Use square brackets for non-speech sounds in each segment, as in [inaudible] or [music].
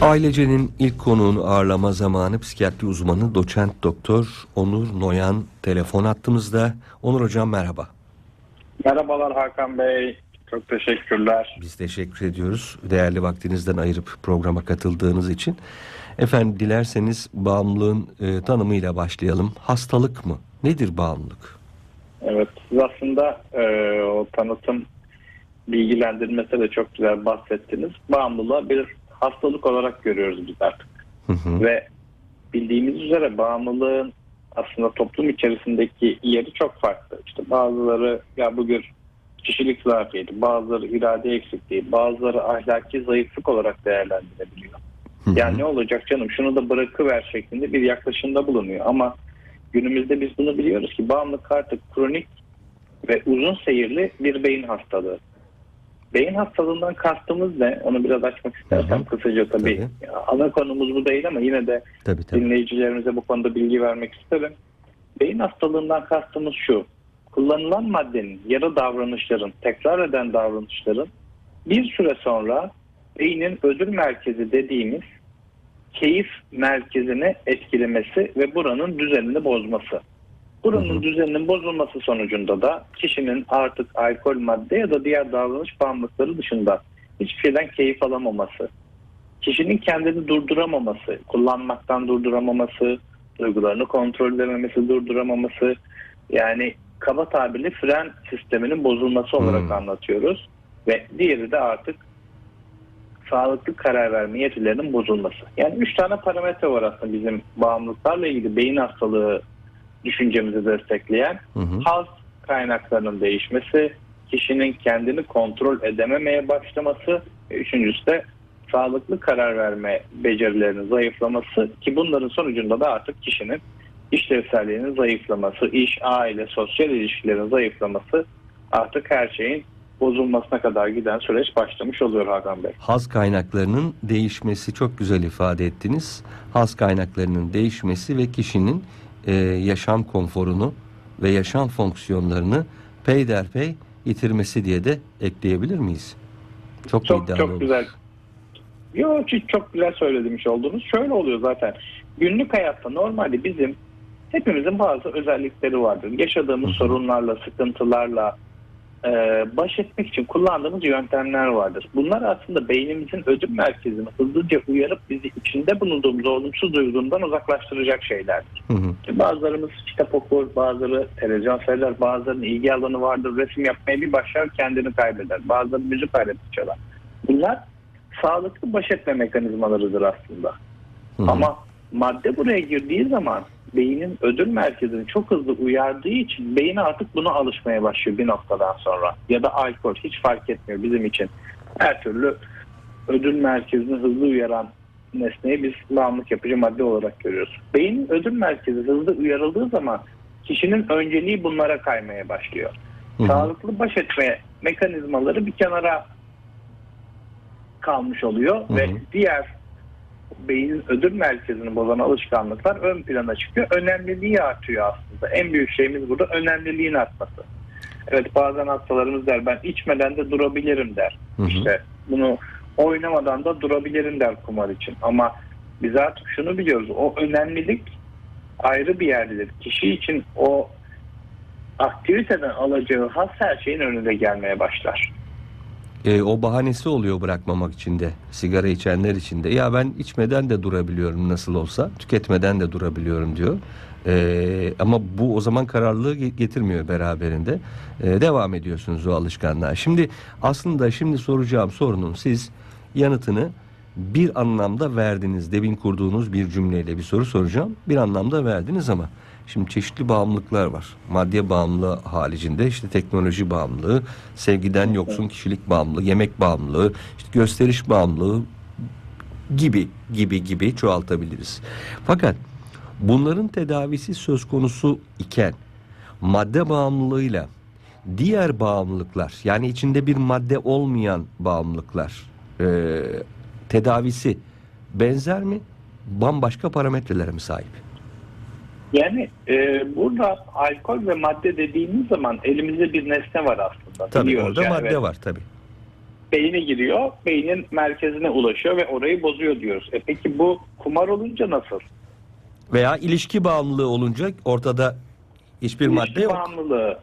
Ailecenin ilk konuğunu ağırlama zamanı psikiyatri uzmanı doçent doktor Onur Noyan telefon attığımızda. Onur hocam merhaba. Merhabalar Hakan Bey. Çok teşekkürler. Biz teşekkür ediyoruz değerli vaktinizden ayırıp programa katıldığınız için. Efendim dilerseniz bağımlılığın e, tanımıyla başlayalım. Hastalık mı? Nedir bağımlılık? Evet siz aslında e, o tanıtım bilgilendirmesi de çok güzel bahsettiniz. Bağımlılığı bir hastalık olarak görüyoruz biz artık. Hı hı. Ve bildiğimiz üzere bağımlılığın aslında toplum içerisindeki yeri çok farklı. İşte bazıları ya bugün kişilik zafiyeti, bazıları irade eksikliği, bazıları ahlaki zayıflık olarak. Hı hı. Yani ne olacak canım şunu da bırakıver şeklinde bir yaklaşımda bulunuyor. Ama günümüzde biz bunu biliyoruz ki bağımlılık artık kronik ve uzun seyirli bir beyin hastalığı. Beyin hastalığından kastımız ne? Onu biraz açmak istersem Hı hı. kısaca tabii. Tabii. Ana konumuz bu değil ama yine de Tabii tabii. dinleyicilerimize bu konuda bilgi vermek isterim. Beyin hastalığından kastımız şu. Kullanılan maddenin ya da davranışların, tekrar eden davranışların bir süre sonra beynin ödül merkezi dediğimiz keyif merkezini etkilemesi ve buranın düzenini bozması. Buranın düzeninin bozulması sonucunda da kişinin artık alkol madde ya da diğer davranış bağımlılıkları dışında hiçbir şeyden keyif alamaması, kişinin kendini durduramaması, kullanmaktan durduramaması, duygularını kontrol edememesi, durduramaması yani kaba tabirle fren sisteminin bozulması olarak Hmm. anlatıyoruz. Ve diğeri de artık sağlıklı karar verme yetilerinin bozulması. Yani üç tane parametre var aslında bizim bağımlılıklarla ilgili beyin hastalığı düşüncemizi destekleyen. Hı hı. Haz kaynaklarının değişmesi, kişinin kendini kontrol edememeye başlaması üçüncüsü de sağlıklı karar verme becerilerinin zayıflaması ki bunların sonucunda da artık kişinin işlevselliğinin zayıflaması, iş, aile, sosyal ilişkilerin zayıflaması artık her şeyin bozulmasına kadar giden süreç başlamış oluyor Hakan Bey. Haz kaynaklarının değişmesi çok güzel ifade ettiniz. Haz kaynaklarının değişmesi ve kişinin e, yaşam konforunu ve yaşam fonksiyonlarını peyderpey yitirmesi diye de ekleyebilir miyiz? Çok, Çok iddialı çok olur. güzel. Yok çok, çok güzel söylemiş oldunuz. Şöyle oluyor zaten. Günlük hayatta normalde bizim hepimizin bazı özellikleri vardır. Yaşadığımız sorunlarla, sıkıntılarla e, baş etmek için kullandığımız yöntemler vardır. Bunlar aslında beynimizin ödül merkezini hızlıca uyarıp bizi içinde bulunduğumuz olumsuz duygudan uzaklaştıracak şeylerdir. Hı hı. Bazılarımız kitap okur, bazıları televizyon seyreder, bazılarının ilgi alanı vardır, resim yapmaya bir başlar kendini kaybeder. Bazıları müzik aleti çalar. Bunlar sağlıklı baş etme mekanizmalarıdır aslında. Hı hı. Ama madde buraya girdiği zaman beynin ödül merkezini çok hızlı uyardığı için beyin artık buna alışmaya başlıyor bir noktadan sonra. Ya da alkol hiç fark etmiyor bizim için. Her türlü ödül merkezini hızlı uyaran nesneyi biz bağımlılık yapıcı madde olarak görüyoruz. Beynin ödül merkezi hızlı uyarıldığı zaman kişinin önceliği bunlara kaymaya başlıyor. Hı hı. Sağlıklı baş etme mekanizmaları bir kenara kalmış oluyor Hı hı. ve diğer beynin ödül merkezini bozan alışkanlıklar ön plana çıkıyor. Önemliliği artıyor aslında. En büyük şeyimiz burada önemliliğin artması. Evet bazen hastalarımız der ben içmeden de durabilirim der. Hı hı. İşte bunu oynamadan da durabilirim der kumar için. Ama biz artık şunu biliyoruz. O önemlilik ayrı bir yerdedir. Kişi için o aktiviteden alacağı has her şeyin önünde gelmeye başlar. E, o bahanesi oluyor bırakmamak için de sigara içenler için de ya ben içmeden de durabiliyorum nasıl olsa tüketmeden de durabiliyorum diyor. E, ama bu o zaman kararlılığı ge- getirmiyor beraberinde. E, devam ediyorsunuz o alışkanlığa. Şimdi aslında şimdi soracağım sorunun siz yanıtını bir anlamda verdiniz. Demin kurduğunuz bir cümleyle bir soru soracağım. Bir anlamda verdiniz ama Şimdi çeşitli bağımlılıklar var. Madde bağımlılığı haricinde işte teknoloji bağımlılığı, sevgiden yoksun kişilik bağımlılığı, yemek bağımlılığı, işte gösteriş bağımlılığı gibi gibi gibi çoğaltabiliriz. Fakat bunların tedavisi söz konusu iken madde bağımlılığıyla diğer bağımlılıklar yani içinde bir madde olmayan bağımlılıklar e, tedavisi benzer mi? Bambaşka parametrelere mi sahip? Yani e, burada alkol ve madde dediğimiz zaman elimizde bir nesne var aslında. Tabii orada yani madde var tabii. beyine giriyor, beynin merkezine ulaşıyor ve orayı bozuyor diyoruz. E peki bu kumar olunca nasıl? Veya ilişki bağımlılığı olunca ortada hiçbir İlişki madde yok. bağımlılığı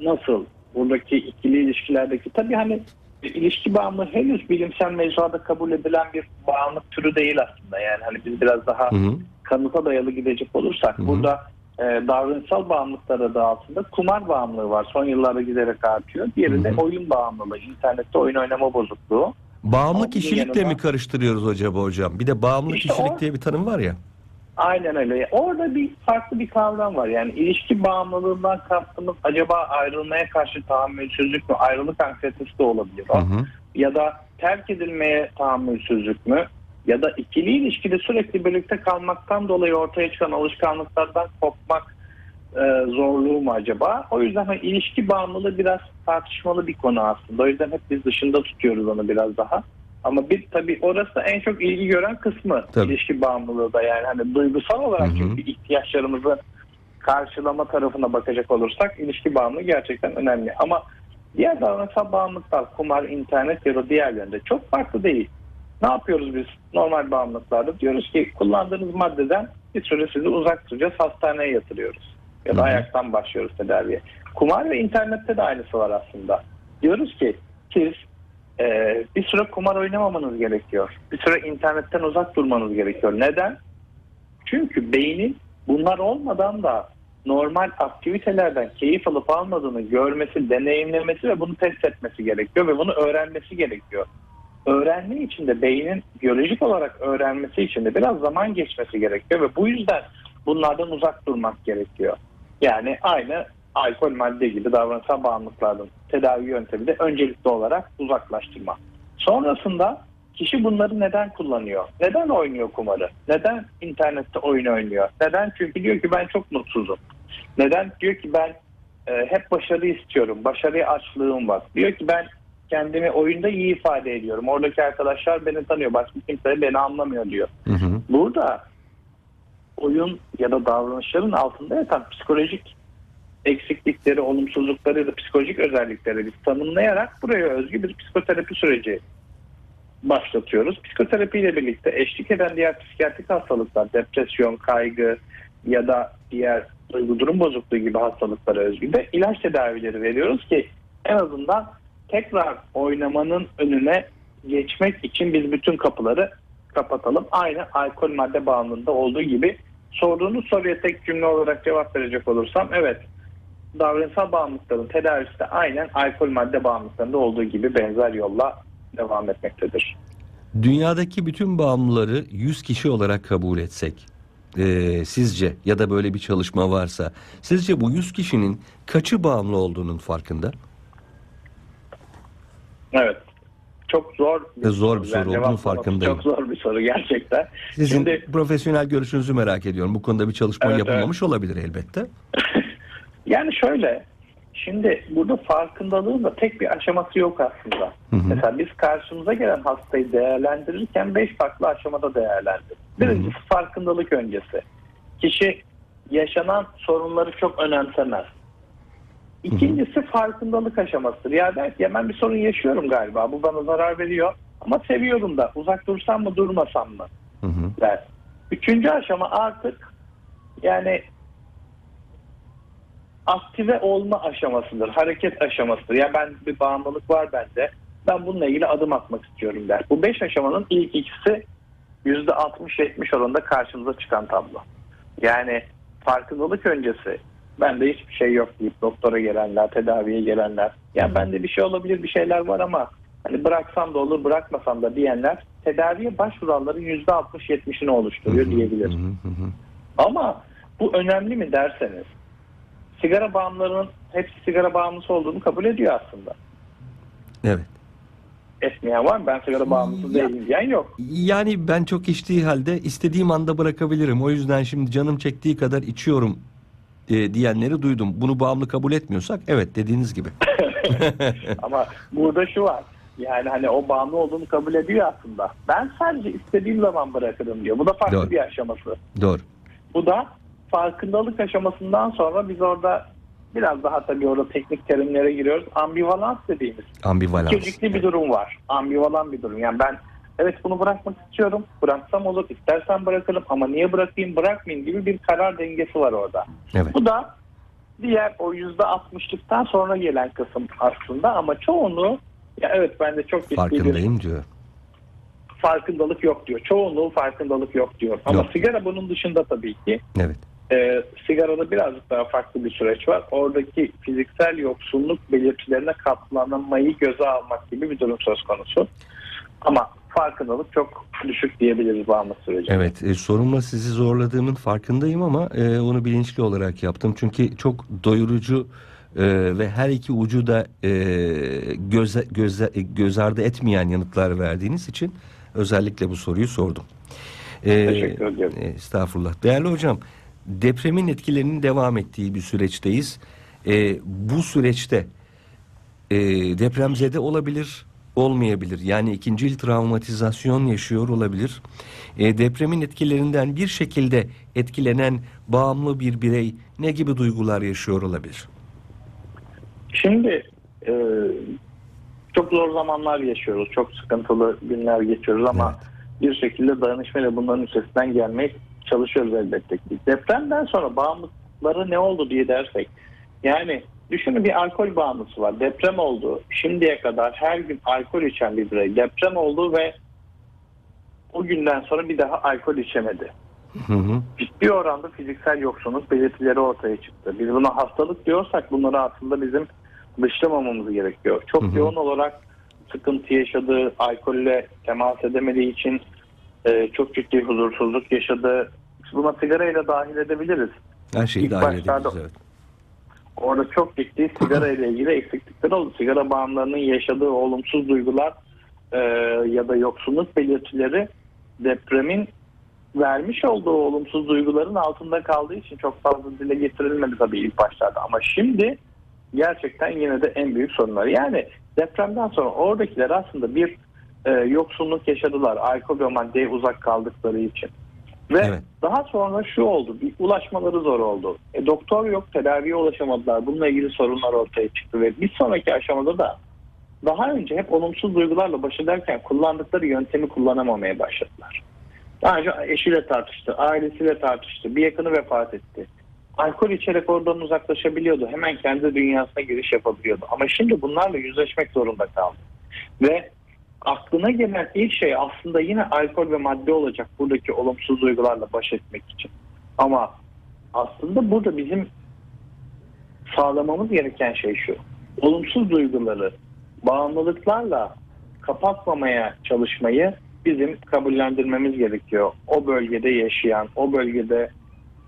nasıl? Buradaki ikili ilişkilerdeki tabii hani ilişki bağımlılığı henüz bilimsel mecrada kabul edilen bir bağımlılık türü değil aslında. Yani hani biz biraz daha Hı hı. Kanıta dayalı gidecek olursak Hı hı. burada e, davranışsal bağımlılıklar adı altında kumar bağımlılığı var. Son yıllarda giderek artıyor. Diğeri de oyun bağımlılığı, internette oyun oynama bozukluğu. Bağımlı bunun kişilikle yanında- mi karıştırıyoruz acaba hocam? Bir de bağımlı İşte kişilik o- diye bir tanım var ya. Aynen öyle. Orada bir farklı bir kavram var. Yani ilişki bağımlılığından kastımız acaba ayrılmaya karşı tahammülsüzlük mü? Ayrılık anksiyetesi de olabilir. o. Hı hı. Ya da terk edilmeye tahammülsüzlük mü? Ya da ikili ilişkide sürekli birlikte kalmaktan dolayı ortaya çıkan alışkanlıklardan kopmak e, zorluğu mu acaba? O yüzden hani ilişki bağımlılığı biraz tartışmalı bir konu aslında. O yüzden hep biz dışında tutuyoruz onu biraz daha. Ama bir tabii orası en çok ilgi gören kısmı Tabii. ilişki bağımlılığı da yani hani duygusal olarak Hı hı. çünkü ihtiyaçlarımızı karşılama tarafına bakacak olursak ilişki bağımlılığı gerçekten önemli. Ama diğer davranışsal bağımlılıklar kumar, internet ya da diğer yönde çok farklı değil. Ne yapıyoruz biz normal bağımlılıklarda? Diyoruz ki kullandığınız maddeden bir süre sizi uzak tutacağız, hastaneye yatırıyoruz. Ya da ayaktan başlıyoruz tedaviye. Kumar ve internette de aynısı var aslında. Diyoruz ki siz e, bir süre kumar oynamamanız gerekiyor. Bir süre internetten uzak durmanız gerekiyor. Neden? Çünkü beynin bunlar olmadan da normal aktivitelerden keyif alıp almadığını görmesi, deneyimlemesi ve bunu test etmesi gerekiyor ve bunu öğrenmesi gerekiyor. Öğrenme için de beynin biyolojik olarak öğrenmesi için de biraz zaman geçmesi gerekiyor ve bu yüzden bunlardan uzak durmak gerekiyor. Yani aynı alkol madde gibi davranışsal bağımlılıkların tedavi yöntemi de öncelikli olarak uzaklaştırma. Sonrasında kişi bunları neden kullanıyor? Neden oynuyor kumarı? Neden internette oyun oynuyor? Neden? Çünkü diyor ki ben çok mutsuzum. Neden? Diyor ki ben e, hep başarı istiyorum. Başarıya açlığım var. Diyor ki ben kendimi oyunda iyi ifade ediyorum. Oradaki arkadaşlar beni tanıyor. Başka kimse beni anlamıyor diyor. Hı hı. Burada oyun ya da davranışların altında yatan psikolojik eksiklikleri, olumsuzlukları ya da psikolojik özellikleri biz tanımlayarak buraya özgü bir psikoterapi süreci başlatıyoruz. Psikoterapiyle birlikte eşlik eden diğer psikiyatrik hastalıklar, depresyon, kaygı ya da diğer duygu durum bozukluğu gibi hastalıklara özgü de ilaç tedavileri veriyoruz ki en azından tekrar oynamanın önüne geçmek için biz bütün kapıları kapatalım. Aynı alkol madde bağımlılığında olduğu gibi sorduğunuz soruya tek cümle olarak cevap verecek olursam evet davranışsal bağımlılıkların tedavisi de aynen alkol madde bağımlılıklarında olduğu gibi benzer yolla devam etmektedir. Dünyadaki bütün bağımlıları 100 kişi olarak kabul etsek eee, sizce ya da böyle bir çalışma varsa sizce bu 100 kişinin kaçı bağımlı olduğunun farkında? Evet. Çok zor Ve zor bir soru olduğunu cevaplaması farkındayım. Çok zor bir soru gerçekten. Sizin Şimdi profesyonel görüşünüzü merak ediyorum. Bu konuda bir çalışma Evet, yapılmamış olabilir elbette. [laughs] yani şöyle şimdi burada farkındalığın da tek bir aşaması yok aslında. Hı hı. Mesela biz karşımıza gelen hastayı değerlendirirken beş farklı aşamada değerlendiririz. Birincisi farkındalık öncesi. Kişi yaşanan sorunları çok önemsemez. İkincisi farkındalık aşamasıdır. Ya der ki ya ben bir sorun yaşıyorum galiba. Bu bana zarar veriyor. Ama seviyorum da. Uzak dursam mı durmasam mı? Hı hı. der. Üçüncü aşama artık yani aktive olma aşamasıdır. Hareket aşamasıdır. Ya ben bir bağımlılık var bende. Ben bununla ilgili adım atmak istiyorum der. Bu beş aşamanın ilk ikisi yüzde 60-70 oranında karşımıza çıkan tablo. Yani farkındalık öncesi bende hiçbir şey yok deyip doktora gelenler, tedaviye gelenler. Ya bende bir şey olabilir, bir şeyler var ama hani bıraksam da olur, bırakmasam da diyenler tedaviye başvuranların yüzde 60-70'ini oluşturuyor Hı hı, diyebiliriz. Ama bu önemli mi derseniz sigara bağımlılarının hepsi sigara bağımlısı olduğunu kabul ediyor aslında. Evet. Etmeyen var mı? Ben sigara bağımlısı Ya- değilim diyen yok. Yani ben çok içtiği halde istediğim anda bırakabilirim. O yüzden şimdi canım çektiği kadar içiyorum e, diyenleri duydum. Bunu bağımlı kabul etmiyorsak evet dediğiniz gibi. [laughs] Ama burada şu var. Yani hani o bağımlı olduğunu kabul ediyor aslında. Ben sadece istediğim zaman bırakırım diyor. Bu da farklı Doğru. bir aşaması. Doğru. Bu da farkındalık aşamasından sonra biz orada biraz daha tabii orada teknik terimlere giriyoruz. Ambivalans dediğimiz Ambivalans. ikircikli bir durum var. Ambivalan bir durum. Yani ben evet bunu bırakmak istiyorum. Bıraksam olur. istersen bırakırım ama niye bırakayım bırakmayayım gibi bir karar dengesi var orada. Evet. Bu da diğer o yüzde altmışlıktan sonra gelen kısım aslında ama çoğunluğu ya evet bende çok ciddi bir Farkındayım diyor. farkındalık yok diyor. Çoğunluğu farkındalık yok diyor. Ama Yok. sigara bunun dışında tabii ki. Evet. Ee, sigarada birazcık daha farklı bir süreç var. Oradaki fiziksel yoksunluk belirtilerine katlanmayı göze almak gibi bir durum söz konusu. Ama farkındalık çok düşük diyebiliriz bağımlı süreci. Evet, e, sorumla sizi zorladığımın farkındayım ama e, onu bilinçli olarak yaptım. Çünkü çok doyurucu e, ve her iki ucu da e, göze, göze, e, göz ardı etmeyen yanıtlar verdiğiniz için özellikle bu soruyu sordum. E, Teşekkür ediyorum. e, estağfurullah. Değerli hocam, depremin etkilerinin devam ettiği bir süreçteyiz. E, bu süreçte e, depremzede olabilir, olmayabilir. Yani ikincil travmatizasyon yaşıyor olabilir. E, depremin etkilerinden bir şekilde etkilenen bağımlı bir birey ne gibi duygular yaşıyor olabilir? Şimdi e, çok zor zamanlar yaşıyoruz. Çok sıkıntılı günler geçiyoruz ama bir şekilde dayanışmayla bunların üstesinden gelmeye çalışıyoruz elbette ki. Depremden sonra bağımlılıkları ne oldu diye dersek yani düşünün bir alkol bağımlısı var. Deprem oldu. Şimdiye kadar her gün alkol içen bir birey deprem oldu ve o günden sonra bir daha alkol içemedi Hı hı. ciddi oranda fiziksel yoksunluk belirtileri ortaya çıktı. Biz buna hastalık diyorsak bunları aslında bizim dışlamamamız gerekiyor. Çok Hı hı. yoğun olarak sıkıntı yaşadığı, alkolle temas edemediği için e, çok ciddi huzursuzluk yaşadı. Biz Buna sigarayla dahil edebiliriz. Her şeyi İlk dahil başlarda- edebiliriz. Evet. Orada çok ciddi sigara ile ilgili eksiklikler oldu. Sigara bağımlılarının yaşadığı olumsuz duygular e, ya da yoksunluk belirtileri depremin vermiş olduğu olumsuz duyguların altında kaldığı için çok fazla dile getirilmedi tabii ilk başlarda. Ama şimdi gerçekten yine de en büyük sorunlar. Yani depremden sonra oradakiler aslında bir e, yoksunluk yaşadılar. Alkol ve maddeye uzak kaldıkları için. Ve Evet. daha sonra şu oldu. Bir ulaşmaları zor oldu. E, doktor yok, tedaviye ulaşamadılar. Bununla ilgili sorunlar ortaya çıktı ve bir sonraki aşamada da daha önce hep olumsuz duygularla baş ederken kullandıkları yöntemi kullanamamaya başladılar. Daha önce eşiyle tartıştı, ailesiyle tartıştı, bir yakını vefat etti. Alkol içerek oradan uzaklaşabiliyordu. Hemen kendi dünyasına giriş yapabiliyordu. Ama şimdi bunlarla yüzleşmek zorunda kaldı. Ve aklına gelen ilk şey aslında yine alkol ve madde olacak buradaki olumsuz duygularla baş etmek için. Ama aslında burada bizim sağlamamız gereken şey şu. Olumsuz duyguları bağımlılıklarla kapatmamaya çalışmayı bizim kabullendirmemiz gerekiyor. O bölgede yaşayan, o bölgede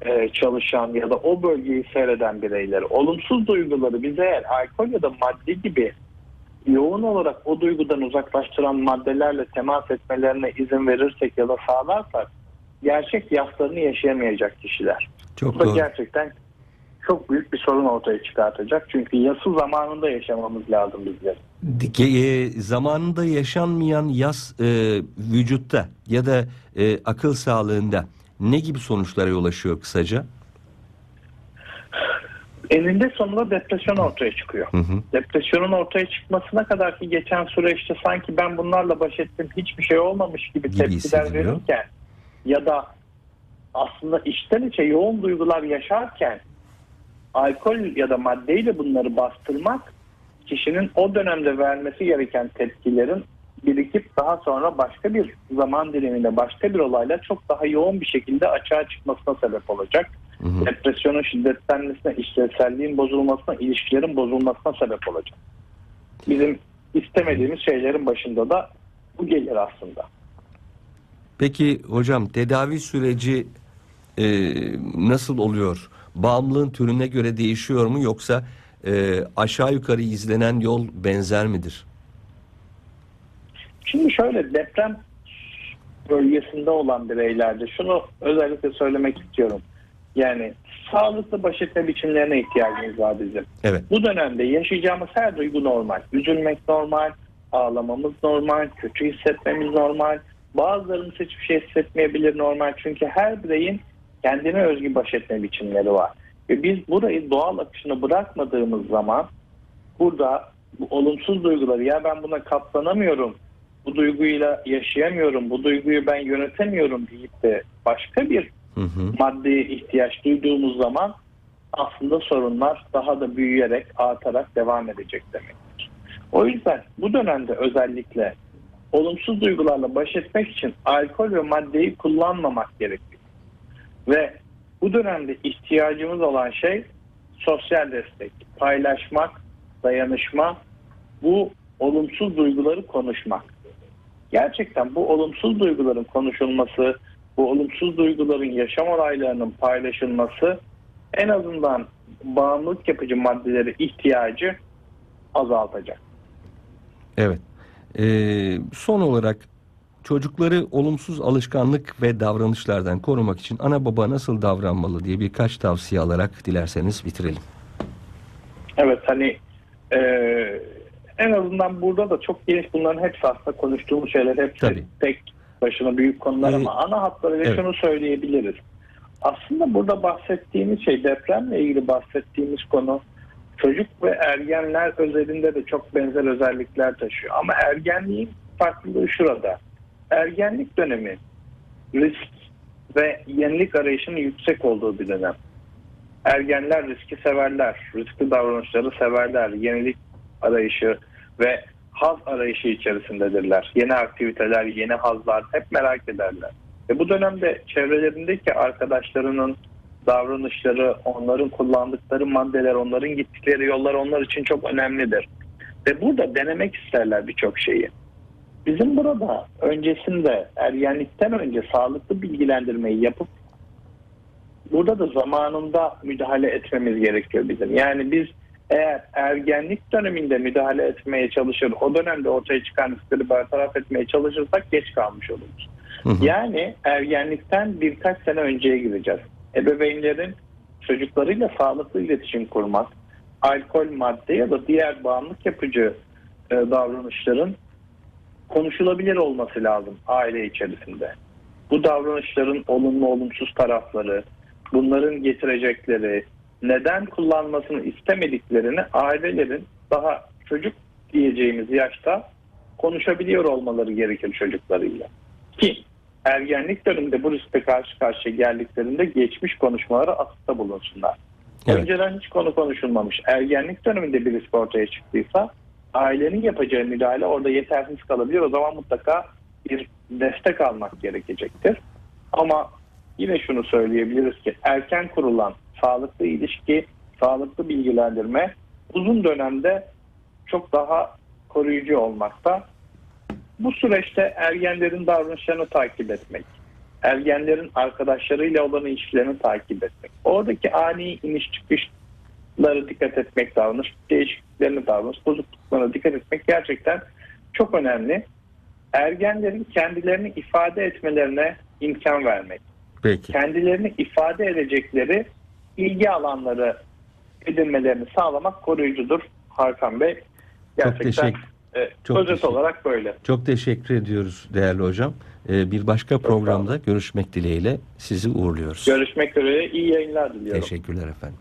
e, çalışan ya da o bölgeyi seyreden bireyler. Olumsuz duyguları bize eğer alkol ya da madde gibi yoğun olarak o duygudan uzaklaştıran maddelerle temas etmelerine izin verirsek ya da sağlarsak gerçek yaslarını yaşayamayacak kişiler. Çok Bu da doğru. gerçekten çok büyük bir sorun ortaya çıkartacak. Çünkü yası zamanında yaşamamız lazım bizler. E, zamanında yaşanmayan yaz e, vücutta ya da e, akıl sağlığında ne gibi sonuçlara yol açıyor kısaca? Eninde sonunda depresyon ortaya çıkıyor. Hı hı. Depresyonun ortaya çıkmasına kadar ki geçen süreçte sanki ben bunlarla baş ettim hiçbir şey olmamış gibi, tepkiler verirken ya da aslında içten içe yoğun duygular yaşarken alkol ya da maddeyle bunları bastırmak kişinin o dönemde vermesi gereken tepkilerin birikip daha sonra başka bir zaman diliminde başka bir olayla çok daha yoğun bir şekilde açığa çıkmasına sebep olacak. Hı hı. Depresyonun şiddetlenmesine, işlevselliğin bozulmasına, ilişkilerin bozulmasına sebep olacak. Bizim istemediğimiz şeylerin başında da bu gelir aslında. Peki hocam tedavi süreci e, nasıl oluyor? Bağımlılığın türüne göre değişiyor mu yoksa e, aşağı yukarı izlenen yol benzer midir? Şimdi şöyle deprem bölgesinde olan bireylerde şunu özellikle söylemek istiyorum. Yani sağlıklı baş etme biçimlerine ihtiyacımız var bizim. Evet. Bu dönemde yaşayacağımız her duygu normal. Üzülmek normal, ağlamamız normal, kötü hissetmemiz normal. Bazılarımız hiçbir şey hissetmeyebilir normal. Çünkü her bireyin kendine özgü baş etme biçimleri var. Ve biz burayı doğal akışına bırakmadığımız zaman burada bu olumsuz duyguları ya ben buna katlanamıyorum, bu duyguyla yaşayamıyorum, bu duyguyu ben yönetemiyorum deyip de başka bir Hı hı. ihtiyaç duyduğumuz zaman aslında sorunlar daha da büyüyerek, artarak devam edecek demektir. O yüzden bu dönemde özellikle olumsuz duygularla baş etmek için alkol ve maddeyi kullanmamak gerekiyor. Ve bu dönemde ihtiyacımız olan şey sosyal destek, paylaşmak, dayanışma, bu olumsuz duyguları konuşmak. Gerçekten bu olumsuz duyguların konuşulması, bu olumsuz duyguların yaşam olaylarının paylaşılması en azından bağımlılık yapıcı maddelere ihtiyacı azaltacak. Evet. Ee, son olarak çocukları olumsuz alışkanlık ve davranışlardan korumak için ana baba nasıl davranmalı diye birkaç tavsiye alarak dilerseniz bitirelim. Evet hani e, en azından burada da çok geniş bunların hepsi aslında konuştuğumuz şeyler hepsi Tabii. tek başına büyük konular Ee, ama ana hatlarıyla evet. şunu söyleyebiliriz. Aslında burada bahsettiğimiz şey depremle ilgili bahsettiğimiz konu çocuk ve ergenler özelinde de çok benzer özellikler taşıyor. Ama ergenliğin farklılığı şurada. Ergenlik dönemi risk ve yenilik arayışının yüksek olduğu bir dönem. Ergenler riski severler, riskli davranışları severler, yenilik arayışı ve haz arayışı içerisindedirler. Yeni aktiviteler, yeni hazlar hep merak ederler. Ve bu dönemde çevrelerindeki arkadaşlarının davranışları, onların kullandıkları maddeler, onların gittikleri yollar onlar için çok önemlidir. Ve burada denemek isterler birçok şeyi. Bizim burada öncesinde ergenlikten önce sağlıklı bilgilendirmeyi yapıp burada da zamanında müdahale etmemiz gerekiyor bizim. Yani biz eğer ergenlik döneminde müdahale etmeye çalışır, o dönemde ortaya çıkan riskleri bertaraf etmeye çalışırsak geç kalmış oluruz. Hı hı. Yani ergenlikten birkaç sene önceye gireceğiz. Ebeveynlerin çocuklarıyla sağlıklı iletişim kurmak, alkol, madde ya da diğer bağımlılık yapıcı e, davranışların konuşulabilir olması lazım aile içerisinde. Bu davranışların olumlu olumsuz tarafları, bunların getirecekleri, neden kullanmasını istemediklerini ailelerin daha çocuk diyeceğimiz yaşta konuşabiliyor olmaları gerekir çocuklarıyla. Ki ergenlik döneminde bu riskle karşı karşıya geldiklerinde geçmiş konuşmaları atıfta bulunsunlar. Evet. Önceden hiç konu konuşulmamış. Ergenlik döneminde bir risk ortaya çıktıysa ailenin yapacağı müdahale orada yetersiz kalabilir. O zaman mutlaka bir destek almak gerekecektir. Ama yine şunu söyleyebiliriz ki erken kurulan sağlıklı ilişki, sağlıklı bilgilendirme uzun dönemde çok daha koruyucu olmakta. Bu süreçte ergenlerin davranışlarını takip etmek, ergenlerin arkadaşlarıyla olan ilişkilerini takip etmek, oradaki ani iniş çıkışları dikkat etmek, davranış değişikliklerine davranış bozukluklarına dikkat etmek gerçekten çok önemli. Ergenlerin kendilerini ifade etmelerine imkan vermek, Peki. kendilerini ifade edecekleri ilgi alanları edinmelerini sağlamak koruyucudur Hakan Bey. Gerçekten teşekkür- e, çok özet teşekkür- olarak böyle. Çok teşekkür ediyoruz değerli hocam. Ee, bir başka programda görüşmek dileğiyle sizi uğurluyoruz. Görüşmek üzere iyi yayınlar diliyorum. Teşekkürler efendim.